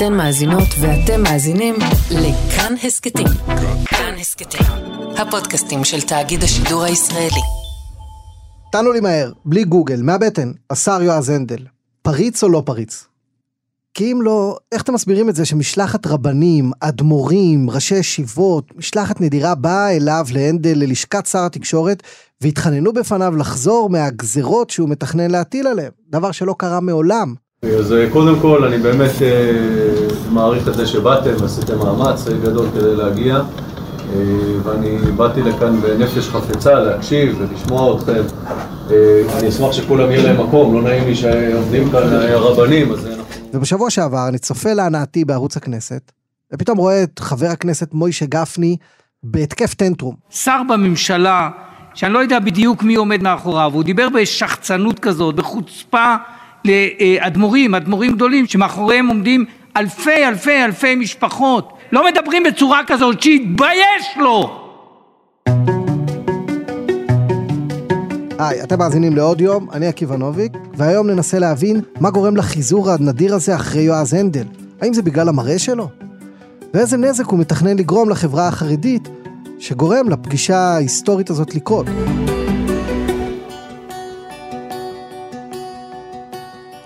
אתן מאזינות ואתם מאזינים לכאן הסכתים. כאן הסכתים, הפודקאסטים של תאגיד השידור הישראלי. תענו לי מהר, בלי גוגל, מהבטן, השר יועז הנדל, פריץ או לא פריץ? כי אם לא, איך אתם מסבירים את זה שמשלחת רבנים, אדמו"רים, ראשי ישיבות, משלחת נדירה באה אליו להנדל ללשכת שר התקשורת והתחננו בפניו לחזור מהגזרות שהוא מתכנן להטיל עליהם, דבר שלא קרה מעולם. אז אה, קודם כל אני באמת אה, מעריך את זה שבאתם ועשיתם מאמץ גדול כדי להגיע אה, ואני באתי לכאן בנפש חפצה להקשיב ולשמוע אתכם אני אשמח שכולם יהיה להם מקום, לא נעים לי שעובדים כאן הרבנים אז אנחנו... ובשבוע שעבר אני צופה להנאתי בערוץ הכנסת ופתאום רואה את חבר הכנסת מוישה גפני בהתקף טנטרום. שר בממשלה, שאני לא יודע בדיוק מי עומד מאחוריו, הוא דיבר בשחצנות כזאת, בחוצפה לאדמו"רים, אדמו"רים גדולים, שמאחוריהם עומדים אלפי אלפי אלפי משפחות. לא מדברים בצורה כזאת, שיתבייש לו! היי, אתם מאזינים לעוד יום, אני עקיבא נוביק, והיום ננסה להבין מה גורם לחיזור הנדיר הזה אחרי יועז הנדל. האם זה בגלל המראה שלו? ואיזה נזק הוא מתכנן לגרום לחברה החרדית, שגורם לפגישה ההיסטורית הזאת לקרות.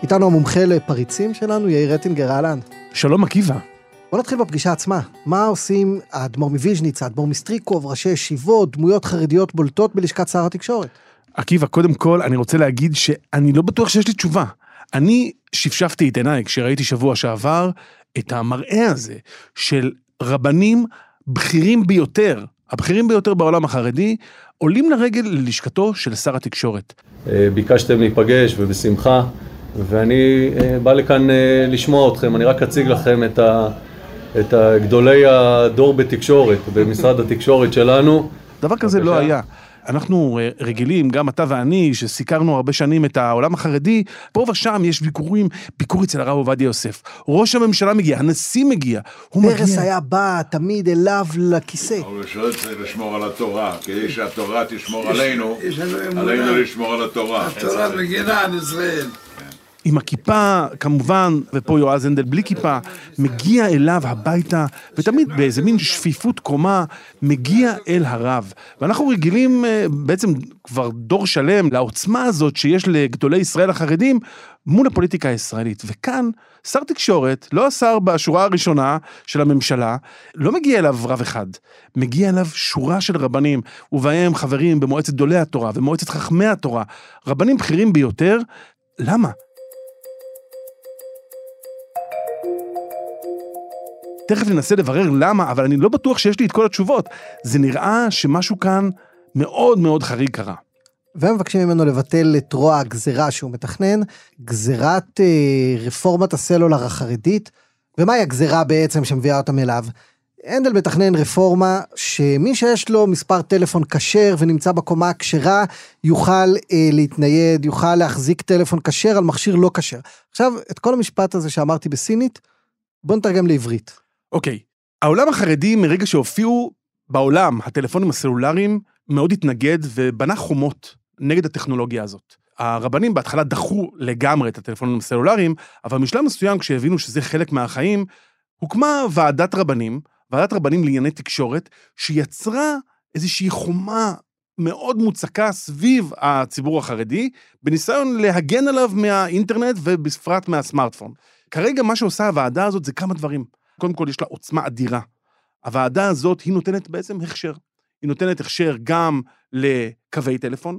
איתנו המומחה לפריצים שלנו, יאיר רטינגר, אהלן. שלום עקיבא. בוא נתחיל בפגישה עצמה. מה עושים האדמו"ר מוויז'ניץ, האדמו"ר מסטריקוב, ראשי ישיבות, דמויות חרדיות בולטות בלשכת שר התקשורת? עקיבא, קודם כל, אני רוצה להגיד שאני לא בטוח שיש לי תשובה. אני שפשפתי את עיניי כשראיתי שבוע שעבר את המראה הזה של רבנים בכירים ביותר, הבכירים ביותר בעולם החרדי, עולים לרגל ללשכתו של שר התקשורת. אה, ביקשתם להיפגש ובשמחה. ואני אה, בא לכאן אה, לשמוע אתכם, אני רק אציג לכם את, ה, את גדולי הדור בתקשורת, במשרד התקשורת שלנו. דבר כזה לא היה. אנחנו אה, רגילים, גם אתה ואני, שסיקרנו הרבה שנים את העולם החרדי, פה ושם יש ביקורים, ביקור אצל הרב עובדיה יוסף. ראש הממשלה מגיע, הנשיא מגיע, הוא מגיע. פרס היה בא תמיד אליו לכיסא. אבל הוא צריך לשמור על התורה, כדי שהתורה תשמור עלינו, עלינו לשמור על התורה. התורה מגינה על ישראל. עם הכיפה, כמובן, ופה יועז הנדל בלי כיפה, מגיע אליו הביתה, ותמיד באיזה מין שפיפות קומה, מגיע אל הרב. ואנחנו רגילים אה, בעצם כבר דור שלם לעוצמה הזאת שיש לגדולי ישראל החרדים מול הפוליטיקה הישראלית. וכאן, שר תקשורת, לא השר בשורה הראשונה של הממשלה, לא מגיע אליו רב אחד, מגיע אליו שורה של רבנים, ובהם חברים במועצת גדולי התורה ומועצת חכמי התורה, רבנים בכירים ביותר. למה? תכף ננסה לברר למה, אבל אני לא בטוח שיש לי את כל התשובות. זה נראה שמשהו כאן מאוד מאוד חריג קרה. והם מבקשים ממנו לבטל את רוע הגזירה שהוא מתכנן, גזירת אה, רפורמת הסלולר החרדית. ומהי הגזירה בעצם שמביאה אותם אליו? הנדל מתכנן רפורמה שמי שיש לו מספר טלפון כשר ונמצא בקומה הכשרה יוכל אה, להתנייד, יוכל להחזיק טלפון כשר על מכשיר לא כשר. עכשיו, את כל המשפט הזה שאמרתי בסינית, בוא נתרגם לעברית. אוקיי, העולם החרדי מרגע שהופיעו בעולם הטלפונים הסלולריים מאוד התנגד ובנה חומות נגד הטכנולוגיה הזאת. הרבנים בהתחלה דחו לגמרי את הטלפונים הסלולריים, אבל משלב מסוים כשהבינו שזה חלק מהחיים, הוקמה ועדת רבנים, ועדת רבנים לענייני תקשורת, שיצרה איזושהי חומה מאוד מוצקה סביב הציבור החרדי, בניסיון להגן עליו מהאינטרנט ובפרט מהסמארטפון. כרגע מה שעושה הוועדה הזאת זה כמה דברים. קודם כל יש לה עוצמה אדירה. הוועדה הזאת, היא נותנת בעצם הכשר. היא נותנת הכשר גם לקווי טלפון,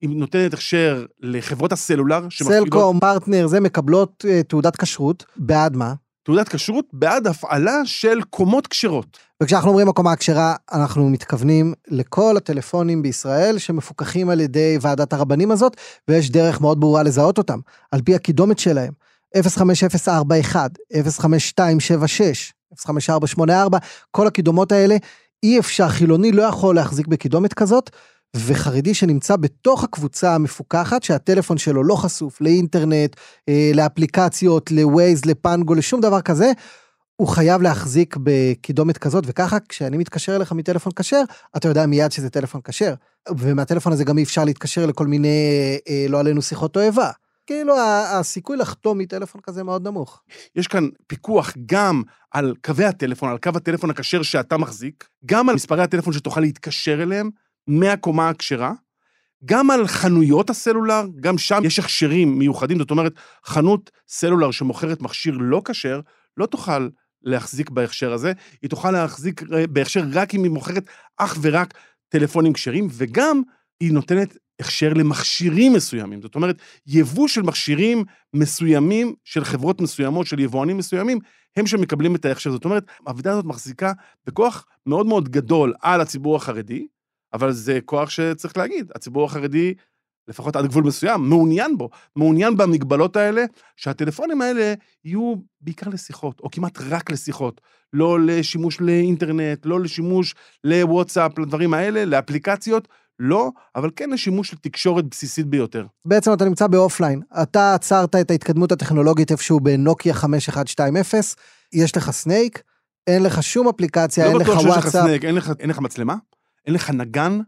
היא נותנת הכשר לחברות הסלולר. סלקום, פרטנר, זה מקבלות uh, תעודת כשרות, בעד מה? תעודת כשרות בעד הפעלה של קומות כשרות. וכשאנחנו אומרים הקומה הכשרה, אנחנו מתכוונים לכל הטלפונים בישראל שמפוקחים על ידי ועדת הרבנים הזאת, ויש דרך מאוד ברורה לזהות אותם, על פי הקידומת שלהם. 05041, 05276, 05484, כל הקידומות האלה, אי אפשר, חילוני לא יכול להחזיק בקידומת כזאת, וחרדי שנמצא בתוך הקבוצה המפוקחת, שהטלפון שלו לא חשוף לאינטרנט, אה, לאפליקציות, לווייז, לפנגו, לשום דבר כזה, הוא חייב להחזיק בקידומת כזאת, וככה כשאני מתקשר אליך מטלפון כשר, אתה יודע מיד שזה טלפון כשר. ומהטלפון הזה גם אי אפשר להתקשר לכל מיני, אה, לא עלינו שיחות תועבה. כאילו הסיכוי לחתום מטלפון כזה מאוד נמוך. יש כאן פיקוח גם על קווי הטלפון, על קו הטלפון הכשר שאתה מחזיק, גם על מספרי הטלפון שתוכל להתקשר אליהם מהקומה הכשרה, גם על חנויות הסלולר, גם שם יש הכשרים מיוחדים, זאת אומרת, חנות סלולר שמוכרת מכשיר לא כשר, לא תוכל להחזיק בהכשר הזה, היא תוכל להחזיק אה, בהכשר רק אם היא מוכרת אך ורק טלפונים כשרים, וגם היא נותנת הכשר למכשירים מסוימים. זאת אומרת, יבוא של מכשירים מסוימים, של חברות מסוימות, של יבואנים מסוימים, הם שמקבלים את ההכשר. זאת אומרת, העבודה הזאת מחזיקה בכוח מאוד מאוד גדול על הציבור החרדי, אבל זה כוח שצריך להגיד, הציבור החרדי, לפחות עד גבול מסוים, מעוניין בו, מעוניין במגבלות האלה, שהטלפונים האלה יהיו בעיקר לשיחות, או כמעט רק לשיחות, לא לשימוש לאינטרנט, לא לשימוש לוואטסאפ, לדברים האלה, לאפליקציות, לא, אבל כן לשימוש לתקשורת בסיסית ביותר. בעצם אתה נמצא ב offline, אתה עצרת את ההתקדמות הטכנולוגית איפשהו בנוקיה 5120, יש לך Snake, אין לך שום אפליקציה, אין לא לך בטוח שיש לך וואטסאפ. Snake, אין לך, אין לך מצלמה, אין לך נגן.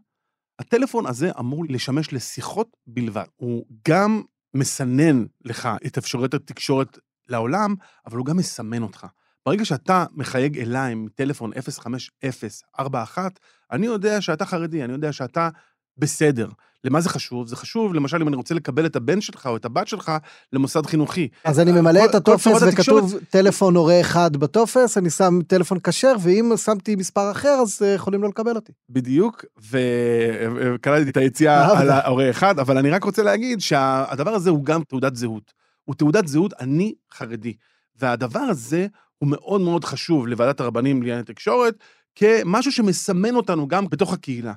הטלפון הזה אמור לשמש לשיחות בלבד. הוא גם מסנן לך את אפשרויות התקשורת לעולם, אבל הוא גם מסמן אותך. ברגע שאתה מחייג אליי מטלפון 05041, אני יודע שאתה חרדי, אני יודע שאתה בסדר. למה זה חשוב? זה חשוב, למשל, אם אני רוצה לקבל את הבן שלך או את הבת שלך למוסד חינוכי. אז אני ממלא כל- את הטופס צורת התקשורת- וכתוב טלפון הורה אחד בטופס, אני שם טלפון כשר, ואם שמתי מספר אחר, אז אה, יכולים לא לקבל אותי. בדיוק, וקלטתי את היציאה. על ההורה אחד, אבל אני רק רוצה להגיד שהדבר הזה הוא גם תעודת זהות. הוא תעודת זהות, אני חרדי. והדבר הזה הוא מאוד מאוד חשוב לוועדת הרבנים לענייני תקשורת, כמשהו שמסמן אותנו גם בתוך הקהילה.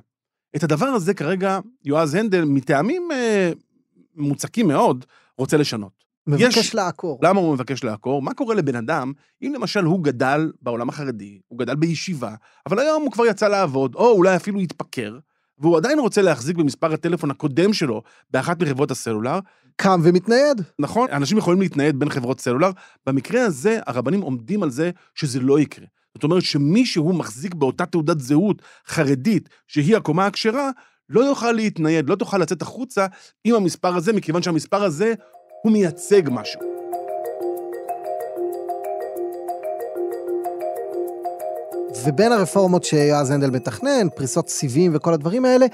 את הדבר הזה כרגע יועז הנדל, מטעמים אה, מוצקים מאוד, רוצה לשנות. מבקש יש- לעקור. למה הוא מבקש לעקור? מה קורה לבן אדם, אם למשל הוא גדל בעולם החרדי, הוא גדל בישיבה, אבל היום הוא כבר יצא לעבוד, או אולי אפילו התפקר, והוא עדיין רוצה להחזיק במספר הטלפון הקודם שלו באחת מחברות הסלולר, קם ומתנייד. נכון? אנשים יכולים להתנייד בין חברות סלולר. במקרה הזה, הרבנים עומדים על זה שזה לא יקרה. זאת אומרת שמי שהוא מחזיק באותה תעודת זהות חרדית, שהיא הקומה הכשרה, לא יוכל להתנייד, לא תוכל לצאת החוצה עם המספר הזה, מכיוון שהמספר הזה הוא מייצג משהו. ובין הרפורמות שיועז הנדל מתכנן, פריסות סיבים וכל הדברים האלה,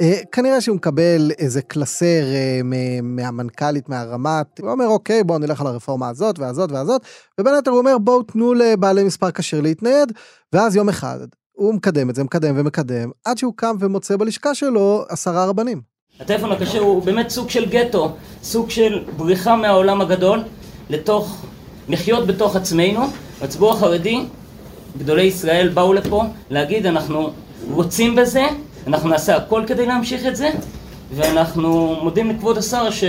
אה, כנראה שהוא מקבל איזה קלסר אה, מהמנכ"לית, מהרמ"ט, הוא אומר, אוקיי, בואו נלך על הרפורמה הזאת והזאת והזאת, ובין היתר הוא אומר, בואו תנו לבעלי מספר כשר להתנייד, ואז יום אחד הוא מקדם את זה, מקדם ומקדם, עד שהוא קם ומוצא בלשכה שלו עשרה רבנים. הטלפון הכשר הוא באמת סוג של גטו, סוג של בריחה מהעולם הגדול לתוך, לחיות בתוך עצמנו. הציבור החרדי, גדולי ישראל באו לפה להגיד אנחנו רוצים בזה, אנחנו נעשה הכל כדי להמשיך את זה, ואנחנו מודים לכבוד השר ש...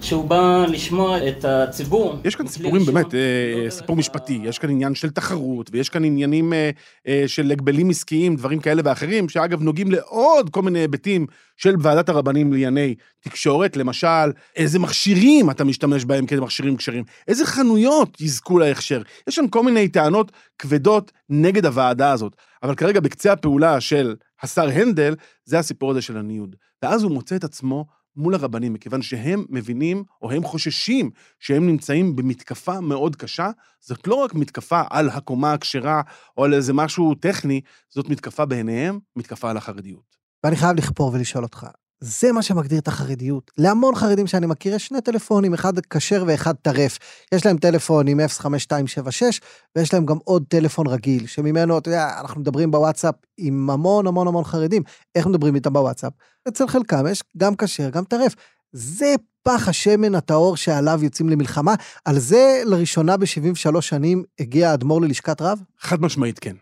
שהוא בא לשמוע את הציבור. יש כאן סיפורים ראשון, באמת, אה, לא דרך סיפור משפטי, יש כאן עניין של תחרות, ויש כאן עניינים אה, אה, של הגבלים עסקיים, דברים כאלה ואחרים, שאגב נוגעים לעוד כל מיני היבטים של ועדת הרבנים לענייני תקשורת, למשל, איזה מכשירים אתה משתמש בהם כמכשירים כשרים, איזה חנויות יזכו להכשר. יש שם כל מיני טענות כבדות נגד הוועדה הזאת, אבל כרגע בקצה הפעולה של השר הנדל, זה הסיפור הזה של הניוד. ואז הוא מוצא את עצמו מול הרבנים, מכיוון שהם מבינים, או הם חוששים, שהם נמצאים במתקפה מאוד קשה. זאת לא רק מתקפה על הקומה הכשרה, או על איזה משהו טכני, זאת מתקפה בעיניהם, מתקפה על החרדיות. ואני חייב לכפור ולשאול אותך, זה מה שמגדיר את החרדיות. להמון חרדים שאני מכיר יש שני טלפונים, אחד כשר ואחד טרף. יש להם טלפון עם 05276, ויש להם גם עוד טלפון רגיל, שממנו, אתה יודע, אנחנו מדברים בוואטסאפ עם המון המון המון חרדים. איך מדברים איתם בוואטסאפ? אצל חלקם יש גם כשר, גם טרף. זה פח השמן הטהור שעליו יוצאים למלחמה. על זה לראשונה ב-73 שנים הגיע האדמו"ר ללשכת רב? חד משמעית כן.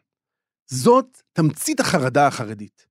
זאת תמצית החרדה החרדית.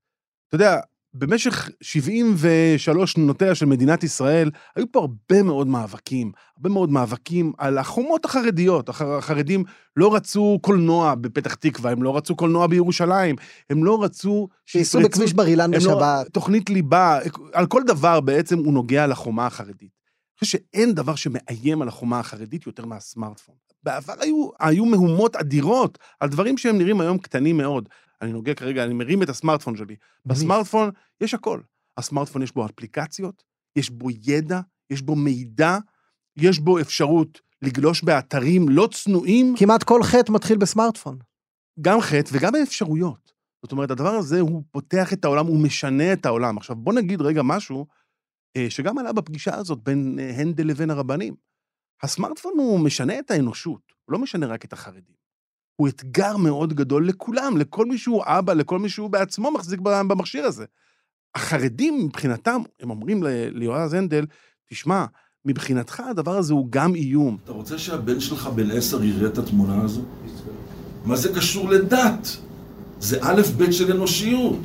אתה יודע, במשך 73 שנותיה של מדינת ישראל, היו פה הרבה מאוד מאבקים, הרבה מאוד מאבקים על החומות החרדיות. הח- החרדים לא רצו קולנוע בפתח תקווה, הם לא רצו קולנוע בירושלים, הם לא רצו... שייסעו בכביש בר אילן לא- בשבת. תוכנית ליבה, על כל דבר בעצם הוא נוגע לחומה החרדית. אני חושב שאין דבר שמאיים על החומה החרדית יותר מהסמארטפון. בעבר היו, היו מהומות אדירות על דברים שהם נראים היום קטנים מאוד. אני נוגע כרגע, אני מרים את הסמארטפון שלי. בסמארטפון יש הכל. הסמארטפון יש בו אפליקציות, יש בו ידע, יש בו מידע, יש בו אפשרות לגלוש באתרים לא צנועים, כמעט כל חטא מתחיל בסמארטפון. גם חטא וגם אפשרויות. זאת אומרת, הדבר הזה, הוא פותח את העולם, הוא משנה את העולם. עכשיו, בוא נגיד רגע משהו אה, שגם עלה בפגישה הזאת בין אה, הנדל לבין הרבנים. הסמארטפון הוא משנה את האנושות, הוא לא משנה רק את החרדים. הוא אתגר מאוד גדול לכולם, לכל מי שהוא אבא, לכל מי שהוא בעצמו מחזיק במכשיר הזה. החרדים מבחינתם, הם אומרים ליועז הנדל, תשמע, מבחינתך הדבר הזה הוא גם איום. אתה רוצה שהבן שלך בן עשר יראה את התמונה הזו? מה זה קשור לדת? זה א' ב' של אנושיות.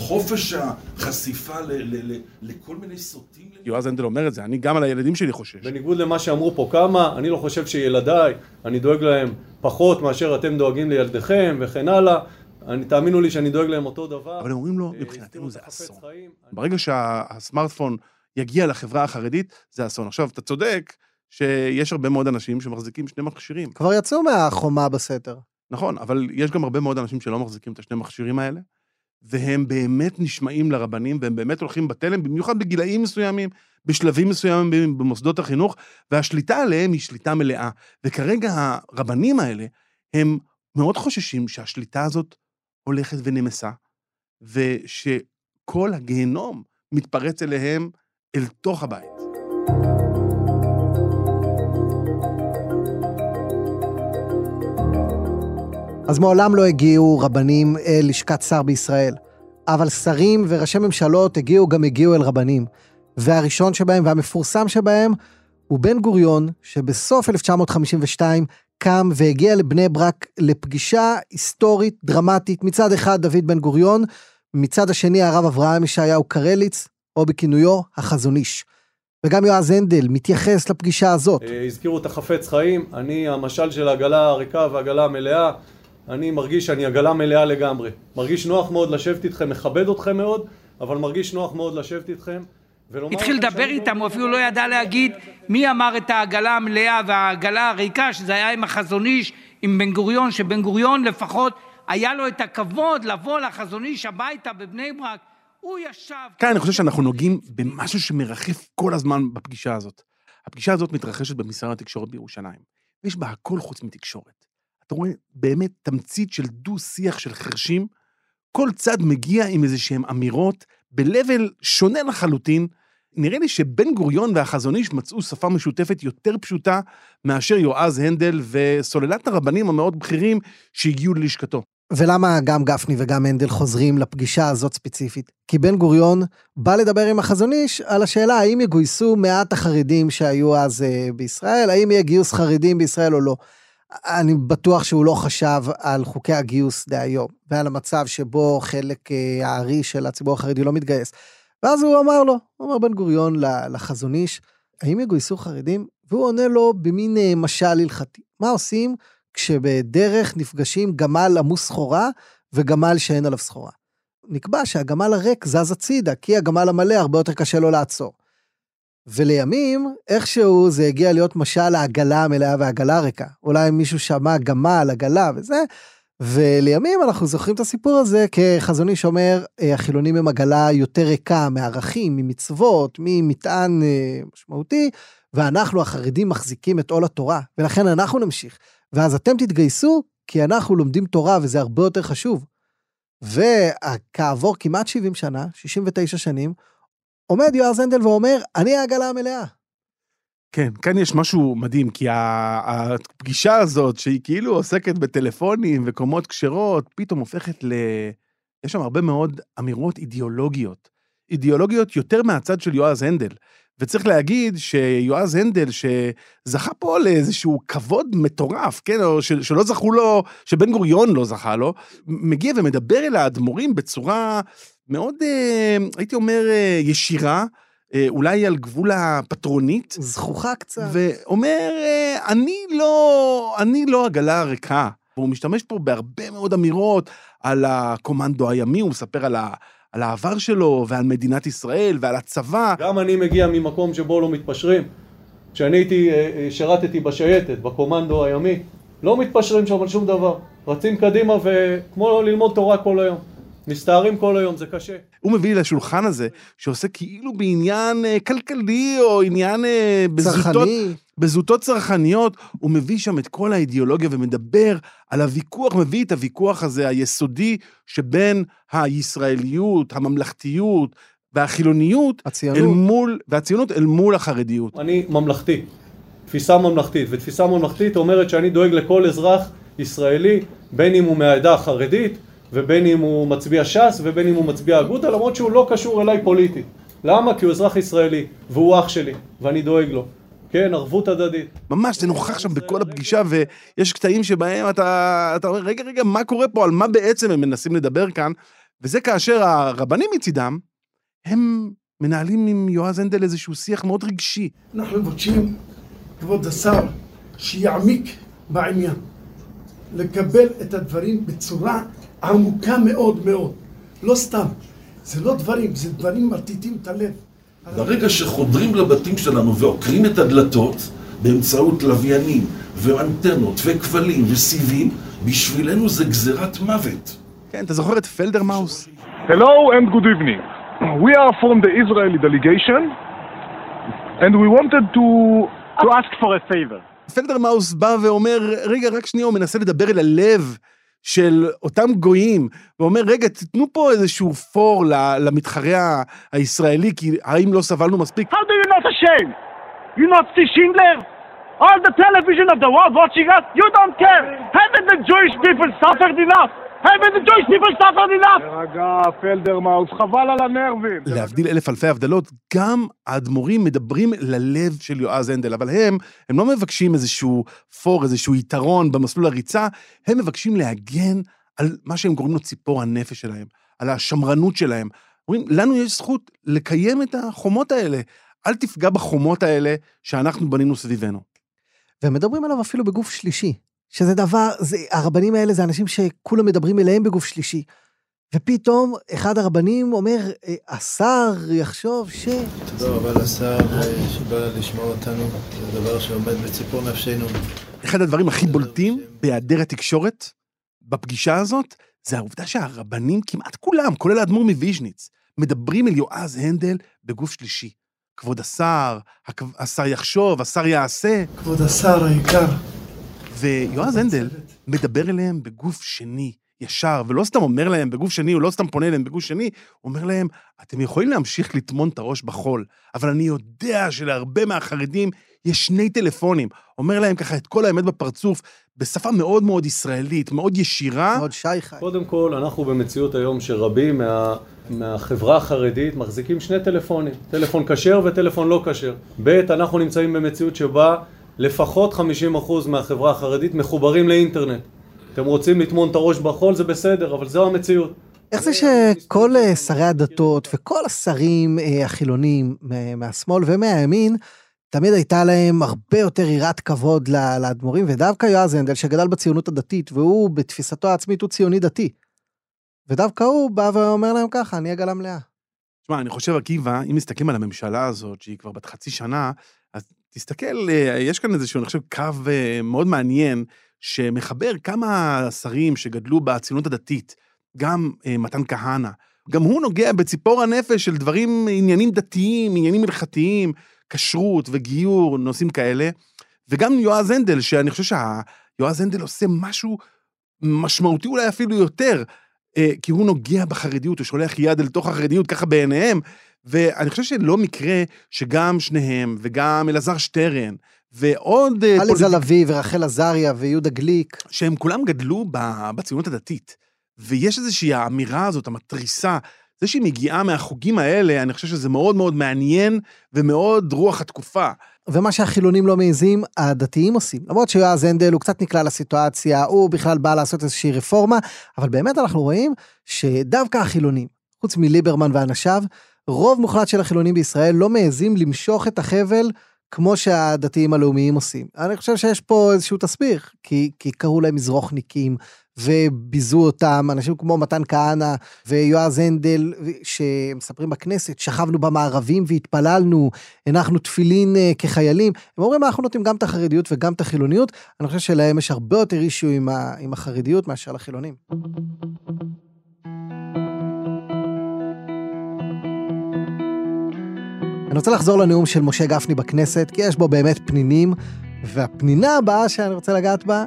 חופש החשיפה ל- ל- ל- לכל מיני סוטים. יועז הנדל אומר את זה, אני גם על הילדים שלי חושש. בניגוד למה שאמרו פה כמה, אני לא חושב שילדיי, אני דואג להם פחות מאשר אתם דואגים לילדיכם וכן הלאה. אני, תאמינו לי שאני דואג להם אותו דבר. אבל הם אומרים לו, אה, מבחינתנו זה אסון. חיים. ברגע שהסמארטפון יגיע לחברה החרדית, זה אסון. עכשיו, אתה צודק שיש הרבה מאוד אנשים שמחזיקים שני מכשירים. כבר יצאו מהחומה בסתר. נכון, אבל יש גם הרבה מאוד אנשים שלא מחזיקים את השני מכשירים האלה, והם באמת נשמעים לרבנים, והם באמת הולכים בתלם, במיוחד בגילאים מסוימים, בשלבים מסוימים במוסדות החינוך, והשליטה עליהם היא שליטה מלאה. וכרגע הרבנים האלה, הם מאוד חוששים שהשליטה הזאת הולכת ונמסה, ושכל הגיהנום מתפרץ אליהם אל תוך הבית. אז מעולם לא הגיעו רבנים אל לשכת שר בישראל. אבל שרים וראשי ממשלות הגיעו גם הגיעו אל רבנים. והראשון שבהם והמפורסם שבהם הוא בן גוריון, שבסוף 1952 קם והגיע לבני ברק לפגישה היסטורית דרמטית. מצד אחד דוד בן גוריון, מצד השני הרב אברהם ישעיהו קרליץ, או בכינויו החזון איש. וגם יועז הנדל מתייחס לפגישה הזאת. אה, הזכירו את החפץ חיים, אני המשל של העגלה הריקה והעגלה המלאה. אני מרגיש שאני עגלה מלאה לגמרי. מרגיש נוח מאוד לשבת איתכם, מכבד אתכם מאוד, אבל מרגיש נוח מאוד לשבת איתכם. התחיל לדבר איתם, הוא אפילו לא ידע להגיד מי אמר את העגלה המלאה והעגלה הריקה, שזה היה עם החזון איש, עם בן גוריון, שבן גוריון לפחות היה לו את הכבוד לבוא לחזון איש הביתה בבני ברק. הוא ישב... כאן אני חושב שאנחנו נוגעים במשהו שמרחף כל הזמן בפגישה הזאת. הפגישה הזאת מתרחשת במשרד התקשורת בירושלים. ויש בה הכל חוץ מתקשורת. אתה רואה באמת תמצית של דו-שיח של חרשים, כל צד מגיע עם איזה שהן אמירות ב-level שונה לחלוטין. נראה לי שבן גוריון והחזון איש מצאו שפה משותפת יותר פשוטה מאשר יועז הנדל וסוללת הרבנים המאוד בכירים שהגיעו ללשכתו. ולמה גם גפני וגם הנדל חוזרים לפגישה הזאת ספציפית? כי בן גוריון בא לדבר עם החזון איש על השאלה האם יגויסו מעט החרדים שהיו אז אה, בישראל, האם יהיה גיוס חרדים בישראל או לא. אני בטוח שהוא לא חשב על חוקי הגיוס דהיום, ועל המצב שבו חלק אה, הארי של הציבור החרדי לא מתגייס. ואז הוא אמר לו, אמר בן גוריון לחזון איש, האם יגויסו חרדים? והוא עונה לו במין אה, משל הלכתי. מה עושים כשבדרך נפגשים גמל עמוס סחורה וגמל שאין עליו סחורה? נקבע שהגמל הריק זז הצידה, כי הגמל המלא הרבה יותר קשה לו לעצור. ולימים, איכשהו זה הגיע להיות משל העגלה המלאה והעגלה הריקה. אולי מישהו שמע גמל, עגלה וזה, ולימים אנחנו זוכרים את הסיפור הזה כחזון איש אומר, אה, החילונים הם עגלה יותר ריקה מערכים, ממצוות, ממטען אה, משמעותי, ואנחנו החרדים מחזיקים את עול התורה, ולכן אנחנו נמשיך. ואז אתם תתגייסו, כי אנחנו לומדים תורה וזה הרבה יותר חשוב. וכעבור כמעט 70 שנה, 69 שנים, עומד יועז הנדל ואומר, אני העגלה המלאה. כן, כאן יש משהו מדהים, כי הפגישה הזאת, שהיא כאילו עוסקת בטלפונים וקומות כשרות, פתאום הופכת ל... יש שם הרבה מאוד אמירות אידיאולוגיות. אידיאולוגיות יותר מהצד של יועז הנדל. וצריך להגיד שיועז הנדל, שזכה פה לאיזשהו כבוד מטורף, כן, או שלא זכו לו, שבן גוריון לא זכה לו, מגיע ומדבר אל האדמו"רים בצורה מאוד, אה, הייתי אומר, אה, ישירה, אה, אולי על גבול הפטרונית. זכוכה קצת. ואומר, אה, אני לא, אני לא עגלה ריקה. והוא משתמש פה בהרבה מאוד אמירות על הקומנדו הימי, הוא מספר על, ה, על העבר שלו ועל מדינת ישראל ועל הצבא. גם אני מגיע ממקום שבו לא מתפשרים. כשאני הייתי, שירתתי בשייטת, בקומנדו הימי, לא מתפשרים שם על שום דבר. רצים קדימה וכמו ללמוד תורה כל היום. מסתערים כל היום, זה קשה. הוא מביא לשולחן הזה, שעושה כאילו בעניין אה, כלכלי, או עניין אה, בזוטות, צרכני. בזוטות צרכניות, הוא מביא שם את כל האידיאולוגיה ומדבר על הוויכוח, מביא את הוויכוח הזה, היסודי, שבין הישראליות, הממלכתיות והחילוניות, הציונות. אל מול, והציונות אל מול החרדיות. אני ממלכתי, תפיסה ממלכתית, ותפיסה ממלכתית אומרת שאני דואג לכל אזרח ישראלי, בין אם הוא מהעדה החרדית, ובין אם הוא מצביע ש"ס, ובין אם הוא מצביע אגודה, למרות שהוא לא קשור אליי פוליטית. למה? כי הוא אזרח ישראלי, והוא אח שלי, ואני דואג לו. כן, ערבות הדדית. ממש, זה נוכח שם בכל הפגישה, ויש קטעים שבהם אתה, אתה אומר, רגע, רגע, מה קורה פה? על מה בעצם הם מנסים לדבר כאן? וזה כאשר הרבנים מצידם, הם מנהלים עם יועז הנדל איזשהו שיח מאוד רגשי. אנחנו מבקשים, כבוד השר, שיעמיק בעניין. לקבל את הדברים בצורה עמוקה מאוד מאוד. לא סתם. זה לא דברים, זה דברים מרטיטים את הלב. ברגע שחודרים לבתים שלנו ועוקרים את הדלתות באמצעות לוויינים ואנטנות וכבלים וסיבים, בשבילנו זה גזירת מוות. כן, אתה זוכר את פלדרמאוס? Hello and good evening. We are from the Israeli delegation and we wanted to, to ask for a favor. פלדרמאוס בא ואומר, רגע, רק שנייה, הוא מנסה לדבר אל הלב של אותם גויים, ואומר, רגע, תיתנו פה איזשהו פור למתחרה הישראלי, כי האם לא סבלנו מספיק? How do you not ashamed? You not see Schindler? All the television of the world watching us? You don't care! Haven't the Jewish people suffered enough? Haven't the Jewish people suffered enough? תרגע, פלדרמאוס, חבל על הנרבים. להבדיל אלף אלפי הבדלות, גם האדמו"רים מדברים ללב של יועז הנדל, אבל הם, הם לא מבקשים איזשהו פור, איזשהו יתרון במסלול הריצה, הם מבקשים להגן על מה שהם קוראים לו ציפור הנפש שלהם, על השמרנות שלהם. אומרים, לנו יש זכות לקיים את החומות האלה. אל תפגע בחומות האלה שאנחנו בנינו סביבנו. והם מדברים עליו אפילו בגוף שלישי, שזה דבר, זה, הרבנים האלה זה אנשים שכולם מדברים אליהם בגוף שלישי. ופתאום אחד הרבנים אומר, "אה, השר יחשוב ש... תודה רבה לשר אה, שבא לשמוע אותנו, זה דבר שעומד בציפור נפשנו. אחד הדברים הכי בולטים בהיעדר התקשורת בפגישה הזאת, זה העובדה שהרבנים, כמעט כולם, כולל האדמו"ר מוויז'ניץ, מדברים אל יועז הנדל בגוף שלישי. כבוד השר, השר יחשוב, השר יעשה, כבוד השר היקר, ויועז הנדל מדבר אליהם בגוף שני, ישר, ולא סתם אומר להם בגוף שני, הוא לא סתם פונה אליהם בגוף שני, הוא אומר להם, אתם יכולים להמשיך לטמון את הראש בחול, אבל אני יודע שלהרבה מהחרדים יש שני טלפונים. אומר להם ככה את כל האמת בפרצוף, בשפה מאוד מאוד ישראלית, מאוד ישירה. מאוד שי חי. קודם כל, אנחנו במציאות היום שרבים מה, מהחברה החרדית מחזיקים שני טלפונים, טלפון כשר וטלפון לא כשר. ב', אנחנו נמצאים במציאות שבה לפחות 50% מהחברה החרדית מחוברים לאינטרנט. אתם רוצים לטמון את הראש בחול, זה בסדר, אבל זו המציאות. איך זה שכל אה, שרי הדתות וכל השרים אה, החילונים מה- מהשמאל ומהימין, תמיד הייתה להם הרבה יותר יראת כבוד לאדמו"רים, ודווקא יועז הנדל, שגדל בציונות הדתית, והוא בתפיסתו העצמית הוא ציוני דתי. ודווקא הוא בא ואומר להם ככה, אני עגלה מלאה. תשמע, אני חושב, עקיבא, אם מסתכלים על הממשלה הזאת, שהיא כבר בת חצי שנה, תסתכל, אה, יש כאן איזשהו, אני חושב, קו אה, מאוד מעניין, שמחבר כמה שרים שגדלו בציונות הדתית, גם אה, מתן כהנא, גם הוא נוגע בציפור הנפש של דברים, עניינים דתיים, עניינים הלכתיים, כשרות וגיור, נושאים כאלה, וגם יועז הנדל, שאני חושב שיועז הנדל עושה משהו משמעותי אולי אפילו יותר, כי הוא נוגע בחרדיות, הוא שולח יד אל תוך החרדיות, ככה בעיניהם, ואני חושב שלא מקרה שגם שניהם, וגם אלעזר שטרן, ועוד... אה, עליזה פוליטיק- לביא ורחל עזריה ויהודה גליק. שהם כולם גדלו בציונות הדתית. ויש איזושהי האמירה הזאת, המתריסה, זה שהיא מגיעה מהחוגים האלה, אני חושב שזה מאוד מאוד מעניין ומאוד רוח התקופה. ומה שהחילונים לא מעיזים, הדתיים עושים. למרות שיועז הנדל הוא קצת נקלע לסיטואציה, הוא בכלל בא לעשות איזושהי רפורמה, אבל באמת אנחנו רואים שדווקא החילונים, חוץ מליברמן ואנשיו, רוב מוחלט של החילונים בישראל לא מעיזים למשוך את החבל כמו שהדתיים הלאומיים עושים. אני חושב שיש פה איזשהו תסביך, כי, כי קראו להם מזרוחניקים, וביזו אותם, אנשים כמו מתן כהנא ויועז הנדל, שמספרים בכנסת, שכבנו במערבים והתפללנו, הנחנו תפילין אה, כחיילים. הם אומרים, אנחנו נותנים גם את החרדיות וגם את החילוניות. אני חושב שלהם יש הרבה יותר אישיו עם, ה, עם החרדיות מאשר לחילונים. אני רוצה לחזור לנאום של משה גפני בכנסת, כי יש בו באמת פנינים, והפנינה הבאה שאני רוצה לגעת בה,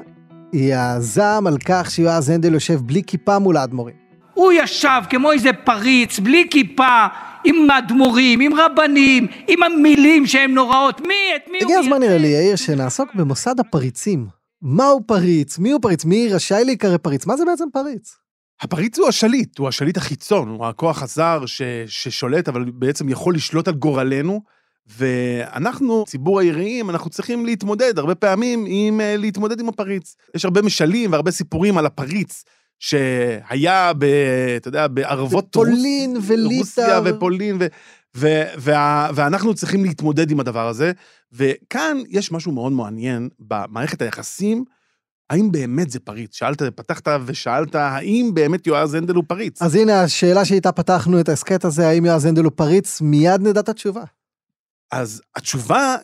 היא הזעם על כך שיועז הנדל יושב בלי כיפה מול האדמו"רים. הוא ישב כמו איזה פריץ, בלי כיפה, עם אדמו"רים, עם רבנים, עם המילים שהן נוראות. מי, את מי הוא... הגיע הזמן נראה לי, יאיר, שנעסוק במוסד הפריצים. מהו פריץ? מי הוא פריץ? מי רשאי להיקרא פריץ? מה זה בעצם פריץ? הפריץ הוא השליט, הוא השליט החיצון, הוא הכוח הזר ש, ששולט, אבל בעצם יכול לשלוט על גורלנו, ואנחנו, ציבור היראים, אנחנו צריכים להתמודד הרבה פעמים עם אה, להתמודד עם הפריץ. יש הרבה משלים והרבה סיפורים על הפריץ. שהיה, ב, אתה יודע, בערבות פולין וליטא. רוסיה ופולין, ו, ו, וה, ואנחנו צריכים להתמודד עם הדבר הזה. וכאן יש משהו מאוד מעניין במערכת היחסים, האם באמת זה פריץ? שאלת, פתחת ושאלת, האם באמת יועז הנדל הוא פריץ? אז הנה השאלה שאיתה פתחנו את ההסכת הזה, האם יועז הנדל הוא פריץ, מיד נדע את התשובה. אז התשובה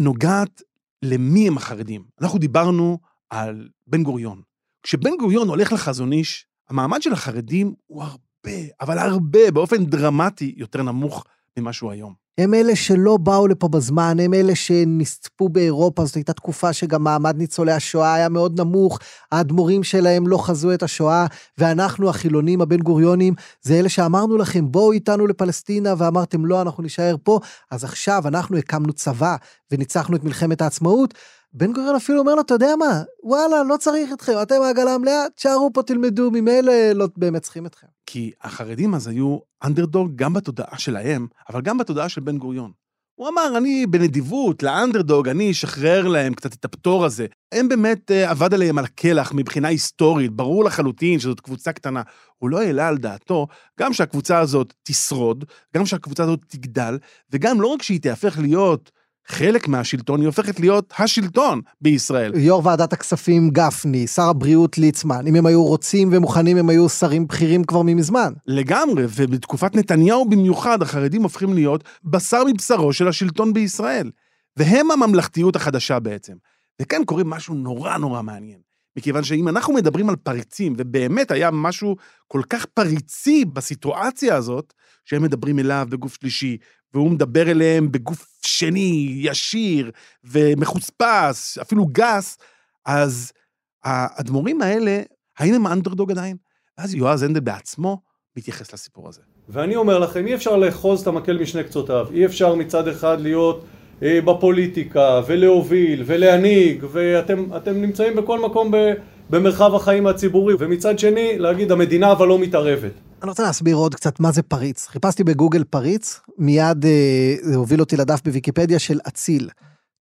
נוגעת למי הם החרדים. אנחנו דיברנו על בן גוריון. כשבן גוריון הולך לחזון איש, המעמד של החרדים הוא הרבה, אבל הרבה, באופן דרמטי, יותר נמוך ממה שהוא היום. הם אלה שלא באו לפה בזמן, הם אלה שנספו באירופה, זאת הייתה תקופה שגם מעמד ניצולי השואה היה מאוד נמוך, האדמו"רים שלהם לא חזו את השואה, ואנחנו החילונים הבן גוריונים, זה אלה שאמרנו לכם, בואו איתנו לפלסטינה, ואמרתם לא, אנחנו נישאר פה, אז עכשיו אנחנו הקמנו צבא וניצחנו את מלחמת העצמאות, בן גוריון אפילו אומר לו, אתה יודע מה, וואלה, לא צריך אתכם, אתם העגלה המלאה, תשארו פה, תלמדו, ממילא לא באמת צריכים אתכם. כי החרדים אז היו אנדרדוג גם בתודעה שלהם, אבל גם בתודעה של בן גוריון. הוא אמר, אני בנדיבות לאנדרדוג, אני אשחרר להם קצת את הפטור הזה. הם באמת uh, עבד עליהם על הקלח מבחינה היסטורית, ברור לחלוטין שזאת קבוצה קטנה. הוא לא העלה על דעתו גם שהקבוצה הזאת תשרוד, גם שהקבוצה הזאת תגדל, וגם לא רק שהיא תהפך להיות חלק מהשלטון, היא הופכת להיות השלטון בישראל. יו"ר ועדת הכספים גפני, שר הבריאות ליצמן, אם הם היו רוצים ומוכנים, הם היו שרים בכירים כבר ממזמן. לגמרי, ובתקופת נתניהו במיוחד, החרדים הופכים להיות בשר מבשרו של השלטון בישראל. והם הממלכתיות החדשה בעצם. וכאן קורה משהו נורא נורא מעניין. מכיוון שאם אנחנו מדברים על פריצים, ובאמת היה משהו כל כך פריצי בסיטואציה הזאת, שהם מדברים אליו בגוף שלישי, והוא מדבר אליהם בגוף שני, ישיר ומחוספס, אפילו גס, אז האדמו"רים האלה, האם הם האנדרדוג עדיין? ואז יועז הנדל בעצמו מתייחס לסיפור הזה. ואני אומר לכם, אי אפשר לאחוז את המקל משני קצותיו. אי אפשר מצד אחד להיות אה, בפוליטיקה, ולהוביל, ולהנהיג, ואתם נמצאים בכל מקום ב, במרחב החיים הציבורי, ומצד שני, להגיד, המדינה אבל לא מתערבת. אני רוצה להסביר עוד קצת מה זה פריץ. חיפשתי בגוגל פריץ, מיד אה, זה הוביל אותי לדף בוויקיפדיה של אציל.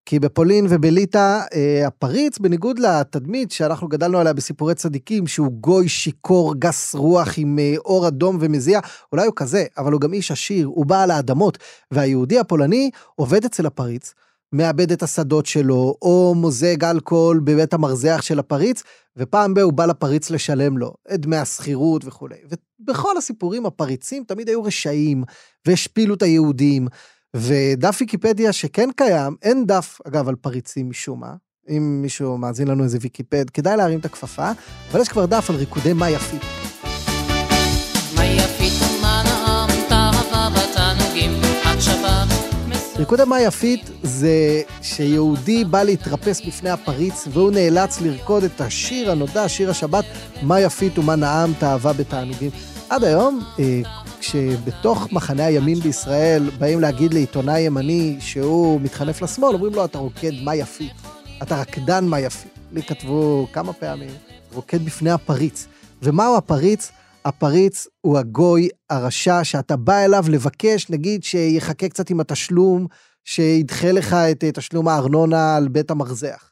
כי בפולין ובליטא, אה, הפריץ, בניגוד לתדמית שאנחנו גדלנו עליה בסיפורי צדיקים, שהוא גוי שיכור, גס רוח עם אה, אור אדום ומזיע, אולי הוא כזה, אבל הוא גם איש עשיר, הוא בעל האדמות, והיהודי הפולני עובד אצל הפריץ, מאבד את השדות שלו, או מוזג אלכוהול בבית המרזח של הפריץ, ופעם ב- הוא בא לפריץ לשלם לו את דמי השכירות וכולי. ובכל הסיפורים הפריצים תמיד היו רשעים, והשפילו את היהודים. ודף ויקיפדיה שכן קיים, אין דף, אגב, על פריצים משום מה. אם מישהו מאזין לנו איזה ויקיפד, כדאי להרים את הכפפה, אבל יש כבר דף על ריקודי מה יפית. ריקודי מה יפית זה שיהודי בא להתרפס בפני הפריץ והוא נאלץ לרקוד את השיר הנודע, שיר השבת, מה יפית ומה נעמת, אהבה בתענוגים. עד היום, אה, כשבתוך מחנה הימין בישראל באים להגיד לעיתונאי ימני שהוא מתחנף לשמאל, אומרים לו, אתה רוקד מה יפית. אתה רקדן מה יפית. לי כתבו כמה פעמים, רוקד בפני הפריץ. ומהו הפריץ? הפריץ הוא הגוי הרשע שאתה בא אליו לבקש, נגיד, שיחכה קצת עם התשלום, שידחה לך את אה, תשלום הארנונה על בית המרזח.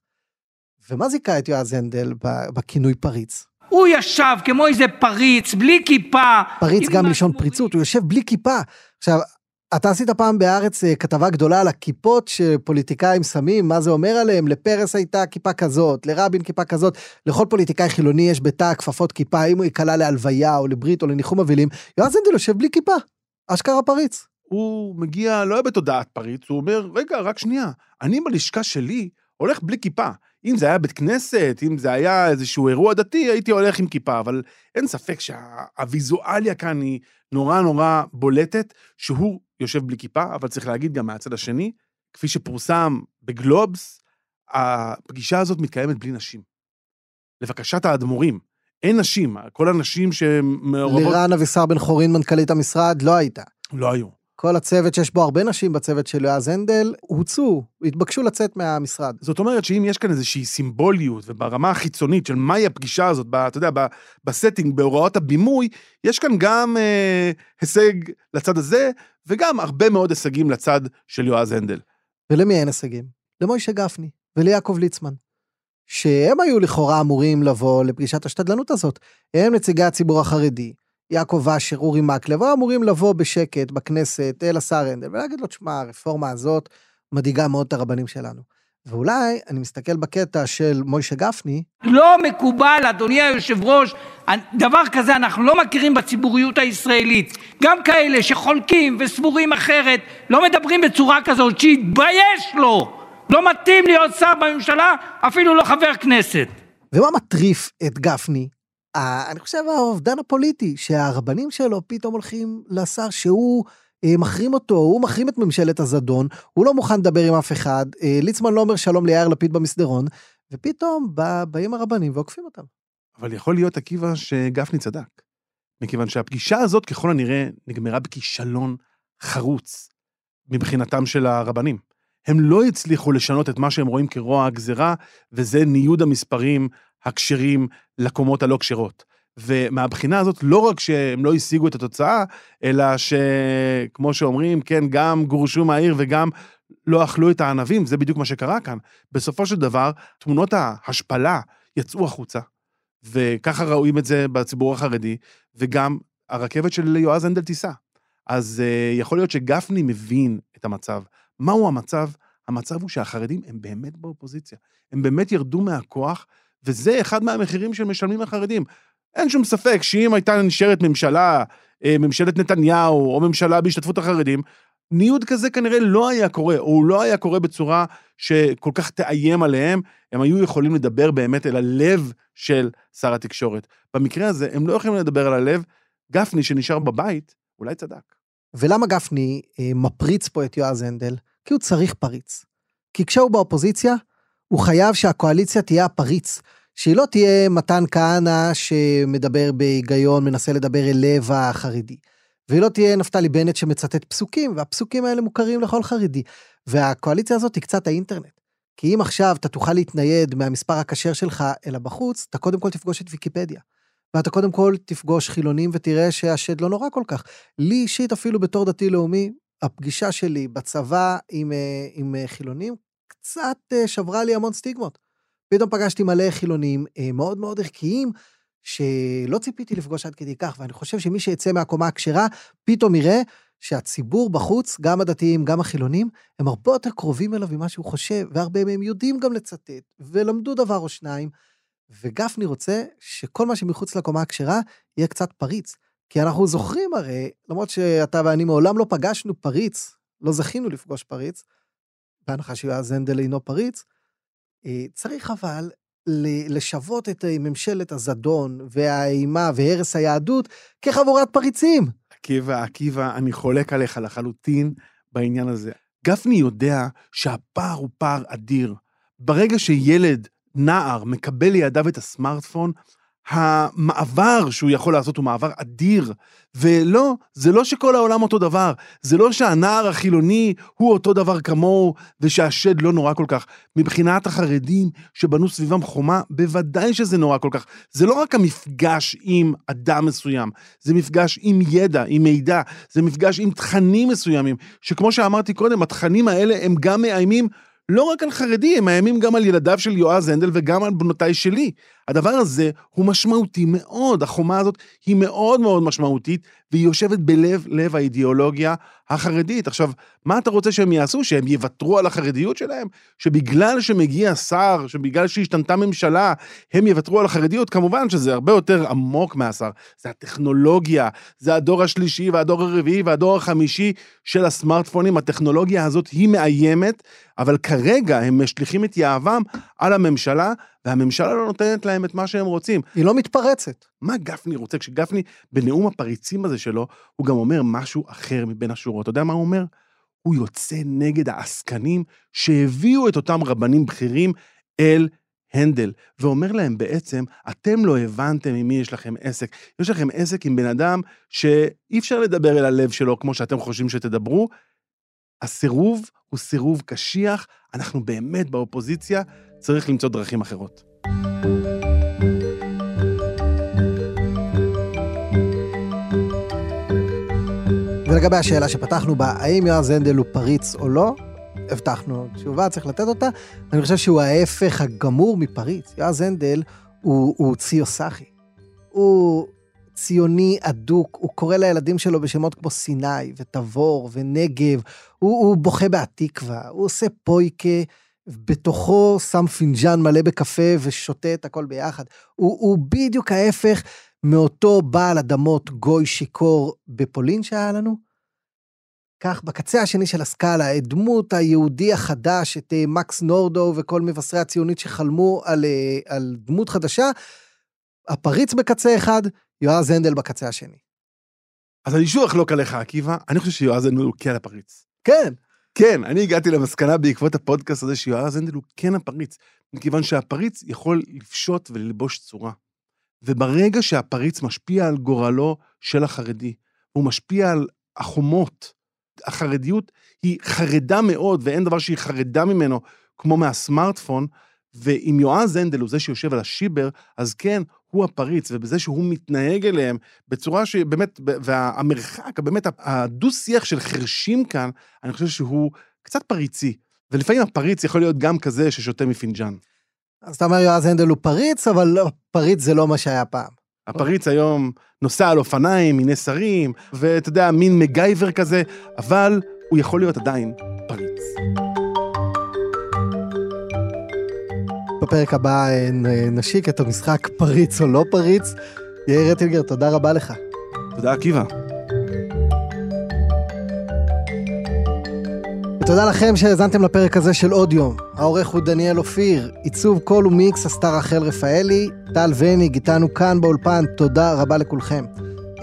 ומה זיכה את יועז הנדל בכינוי פריץ? הוא ישב כמו איזה פריץ, בלי כיפה. פריץ גם מלשון פריצות, הוא יושב בלי כיפה. עכשיו, אתה עשית פעם בהארץ אה, כתבה גדולה על הכיפות שפוליטיקאים שמים, מה זה אומר עליהם? לפרס הייתה כיפה כזאת, לרבין כיפה כזאת, לכל פוליטיקאי חילוני יש בתא כפפות כיפה, אם הוא ייקלע להלוויה או לברית או לניחום אבלים, יועז הנדל יושב בלי כיפה, אשכרה פריץ. הוא מגיע לא בתודעת פריץ, הוא אומר, רגע, רק שנייה, אני בלשכה שלי הולך בלי כיפה. אם זה היה בית כנסת, אם זה היה איזשהו אירוע דתי, הייתי הולך עם כיפה, אבל אין ספק שהוויזואליה כאן היא נורא נורא בולטת, שהוא יושב בלי כיפה, אבל צריך להגיד גם מהצד השני, כפי שפורסם בגלובס, הפגישה הזאת מתקיימת בלי נשים. לבקשת האדמו"רים, אין נשים, כל הנשים שמעורבות... לירן אבישר בן חורין, מנכ"לית המשרד, לא הייתה. לא היו. כל הצוות שיש בו הרבה נשים בצוות של יועז הנדל, הוצאו, התבקשו לצאת מהמשרד. זאת אומרת שאם יש כאן איזושהי סימבוליות, וברמה החיצונית של מהי הפגישה הזאת, ב, אתה יודע, ב, ב setting, בהוראות הבימוי, יש כאן גם אה, הישג לצד הזה, וגם הרבה מאוד הישגים לצד של יועז הנדל. ולמי אין הישגים? למוישה גפני וליעקב ליצמן. שהם היו לכאורה אמורים לבוא לפגישת השתדלנות הזאת. הם נציגי הציבור החרדי, יעקב אשר, אורי מקלב, היו אמורים לבוא בשקט בכנסת אל השר הנדל ולהגיד לו, תשמע, הרפורמה הזאת מדאיגה מאוד את הרבנים שלנו. ואולי, אני מסתכל בקטע של מוישה גפני, לא מקובל, אדוני היושב-ראש, דבר כזה אנחנו לא מכירים בציבוריות הישראלית. גם כאלה שחולקים וסבורים אחרת, לא מדברים בצורה כזאת, שיתבייש לו. לא מתאים להיות שר בממשלה, אפילו לא חבר כנסת. ומה מטריף את גפני? אני חושב האובדן הפוליטי, שהרבנים שלו פתאום הולכים לשר שהוא אה, מחרים אותו, הוא מחרים את ממשלת הזדון, הוא לא מוכן לדבר עם אף אחד, אה, ליצמן לא אומר שלום ליאיר לפיד במסדרון, ופתאום בא, באים הרבנים ועוקפים אותם. אבל יכול להיות, עקיבא, שגפני צדק. מכיוון שהפגישה הזאת, ככל הנראה, נגמרה בכישלון חרוץ מבחינתם של הרבנים. הם לא הצליחו לשנות את מה שהם רואים כרוע הגזירה, וזה ניוד המספרים הכשרים לקומות הלא כשרות. ומהבחינה הזאת, לא רק שהם לא השיגו את התוצאה, אלא שכמו שאומרים, כן, גם גורשו מהעיר וגם לא אכלו את הענבים, זה בדיוק מה שקרה כאן. בסופו של דבר, תמונות ההשפלה יצאו החוצה, וככה רואים את זה בציבור החרדי, וגם הרכבת של יועז הנדל תיסע. אז uh, יכול להיות שגפני מבין את המצב. מהו המצב? המצב הוא שהחרדים הם באמת באופוזיציה. הם באמת ירדו מהכוח, וזה אחד מהמחירים שמשלמים החרדים. אין שום ספק שאם הייתה נשארת ממשלה, אה, ממשלת נתניהו, או ממשלה בהשתתפות החרדים, ניוד כזה כנראה לא היה קורה, או הוא לא היה קורה בצורה שכל כך תאיים עליהם, הם היו יכולים לדבר באמת אל הלב של שר התקשורת. במקרה הזה, הם לא יכולים לדבר על הלב. גפני, שנשאר בבית, אולי צדק. ולמה גפני אה, מפריץ פה את יועז הנדל? כי הוא צריך פריץ. כי כשהוא באופוזיציה, הוא חייב שהקואליציה תהיה הפריץ. שהיא לא תהיה מתן כהנא שמדבר בהיגיון, מנסה לדבר אל לב החרדי. והיא לא תהיה נפתלי בנט שמצטט פסוקים, והפסוקים האלה מוכרים לכל חרדי. והקואליציה הזאת היא קצת האינטרנט. כי אם עכשיו אתה תוכל להתנייד מהמספר הכשר שלך אל הבחוץ, אתה קודם כל תפגוש את ויקיפדיה. ואתה קודם כל תפגוש חילונים ותראה שהשד לא נורא כל כך. לי אישית, אפילו בתור דתי-לאומי, הפגישה שלי בצבא עם, אה, עם אה, חילונים קצת אה, שברה לי המון סטיגמות. פתאום פגשתי מלא חילונים מאוד מאוד ערכיים, שלא ציפיתי לפגוש עד כדי כך, ואני חושב שמי שיצא מהקומה הכשרה, פתאום יראה שהציבור בחוץ, גם הדתיים, גם החילונים, הם הרבה יותר קרובים אליו ממה שהוא חושב, והרבה מהם יודעים גם לצטט, ולמדו דבר או שניים. וגפני רוצה שכל מה שמחוץ לקומה הכשרה יהיה קצת פריץ. כי אנחנו זוכרים הרי, למרות שאתה ואני מעולם לא פגשנו פריץ, לא זכינו לפגוש פריץ, בהנחה שיועז הנדל אינו פריץ, אה, צריך אבל לשוות את ממשלת הזדון והאימה והרס היהדות כחבורת פריצים. עקיבא, עקיבא, אני חולק עליך לחלוטין בעניין הזה. גפני יודע שהפער הוא פער אדיר. ברגע שילד, נער, מקבל לידיו את הסמארטפון, המעבר שהוא יכול לעשות הוא מעבר אדיר. ולא, זה לא שכל העולם אותו דבר. זה לא שהנער החילוני הוא אותו דבר כמוהו, ושהשד לא נורא כל כך. מבחינת החרדים שבנו סביבם חומה, בוודאי שזה נורא כל כך. זה לא רק המפגש עם אדם מסוים, זה מפגש עם ידע, עם מידע, זה מפגש עם תכנים מסוימים, שכמו שאמרתי קודם, התכנים האלה הם גם מאיימים לא רק על חרדי, הם מאיימים גם על ילדיו של יועז הנדל וגם על בנותיי שלי. הדבר הזה הוא משמעותי מאוד, החומה הזאת היא מאוד מאוד משמעותית, והיא יושבת בלב לב האידיאולוגיה החרדית. עכשיו, מה אתה רוצה שהם יעשו? שהם יוותרו על החרדיות שלהם? שבגלל שמגיע שר, שבגלל שהשתנתה ממשלה, הם יוותרו על החרדיות? כמובן שזה הרבה יותר עמוק מהשר. זה הטכנולוגיה, זה הדור השלישי והדור הרביעי והדור החמישי של הסמארטפונים. הטכנולוגיה הזאת היא מאיימת, אבל כרגע הם משליכים את יהבם על הממשלה, והממשלה לא נותנת להם את מה שהם רוצים. היא לא מתפרצת. מה גפני רוצה? כשגפני, בנאום הפריצים הזה שלו, הוא גם אומר משהו אחר מבין השורות. אתה יודע מה הוא אומר? הוא יוצא נגד העסקנים שהביאו את אותם רבנים בכירים אל הנדל, ואומר להם בעצם, אתם לא הבנתם עם מי יש לכם עסק. יש לכם עסק עם בן אדם שאי אפשר לדבר אל הלב שלו כמו שאתם חושבים שתדברו. הסירוב הוא סירוב קשיח, אנחנו באמת באופוזיציה, צריך למצוא דרכים אחרות. ולגבי השאלה שפתחנו בה, האם יועז הנדל הוא פריץ או לא, הבטחנו תשובה, צריך לתת אותה. אני חושב שהוא ההפך הגמור מפריץ. יועז הנדל הוא, הוא ציוסחי. הוא ציוני אדוק, הוא קורא לילדים שלו בשמות כמו סיני ותבור ונגב, הוא, הוא בוכה בהתקווה, הוא עושה פויקה, בתוכו שם פינג'אן מלא בקפה ושותה את הכל ביחד. הוא, הוא בדיוק ההפך מאותו בעל אדמות גוי שיכור בפולין שהיה לנו. כך בקצה השני של הסקאלה, את דמות היהודי החדש, את אה, מקס נורדו וכל מבשרי הציונית שחלמו על, אה, על דמות חדשה, הפריץ בקצה אחד, יועז הנדל בקצה השני. אז אני שוב אחלוק עליך, עקיבא, אני חושב שיועז הנדל הוא כן הפריץ. כן. כן, אני הגעתי למסקנה בעקבות הפודקאסט הזה שיועז הנדל הוא כן הפריץ, מכיוון שהפריץ יכול לפשוט וללבוש צורה. וברגע שהפריץ משפיע על גורלו של החרדי, הוא משפיע על החומות, החרדיות היא חרדה מאוד, ואין דבר שהיא חרדה ממנו כמו מהסמארטפון, ואם יועז הנדל הוא זה שיושב על השיבר, אז כן, הוא הפריץ, ובזה שהוא מתנהג אליהם בצורה שבאמת, והמרחק, באמת, הדו-שיח של חרשים כאן, אני חושב שהוא קצת פריצי. ולפעמים הפריץ יכול להיות גם כזה ששותה מפינג'אן. אז אתה אומר יועז הנדל הוא פריץ, אבל לא, פריץ זה לא מה שהיה פעם. הפריץ היום נוסע על אופניים, מיני שרים, ואתה יודע, מין מקגייבר כזה, אבל הוא יכול להיות עדיין פריץ. בפרק הבא אה, נשיק את המשחק פריץ או לא פריץ. יאיר אטינגר, תודה רבה לך. תודה, עקיבא. ותודה לכם שהאזנתם לפרק הזה של עוד יום. העורך הוא דניאל אופיר, עיצוב קול ומיקס עשתה רחל רפאלי, טל וניג איתנו כאן באולפן, תודה רבה לכולכם.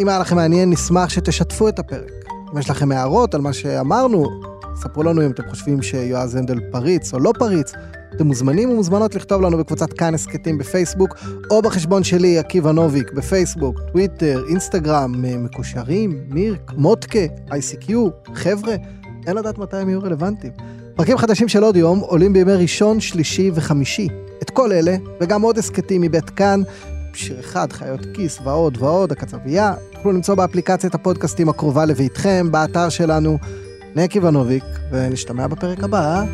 אם היה לכם מעניין, נשמח שתשתפו את הפרק. אם יש לכם הערות על מה שאמרנו, ספרו לנו אם אתם חושבים שיועז הנדל פריץ או לא פריץ. אתם מוזמנים ומוזמנות לכתוב לנו בקבוצת כאן הסכתים בפייסבוק, או בחשבון שלי, עקיבא נוביק, בפייסבוק, טוויטר, אינסטגרם, מקושרים, מירק, מוטקה, ICQ, חבר'ה. אין לדעת מתי הם יהיו רלוונטיים. פרקים חדשים של עוד יום עולים בימי ראשון, שלישי וחמישי. את כל אלה, וגם עוד הסכתים מבית כאן, שיר אחד, חיות כיס ועוד ועוד, הקצבייה, תוכלו למצוא באפליקציית הפודקאסטים הקרובה לביתכם, באתר שלנו. נקי ונוביק, ונשתמע בפרק הבא.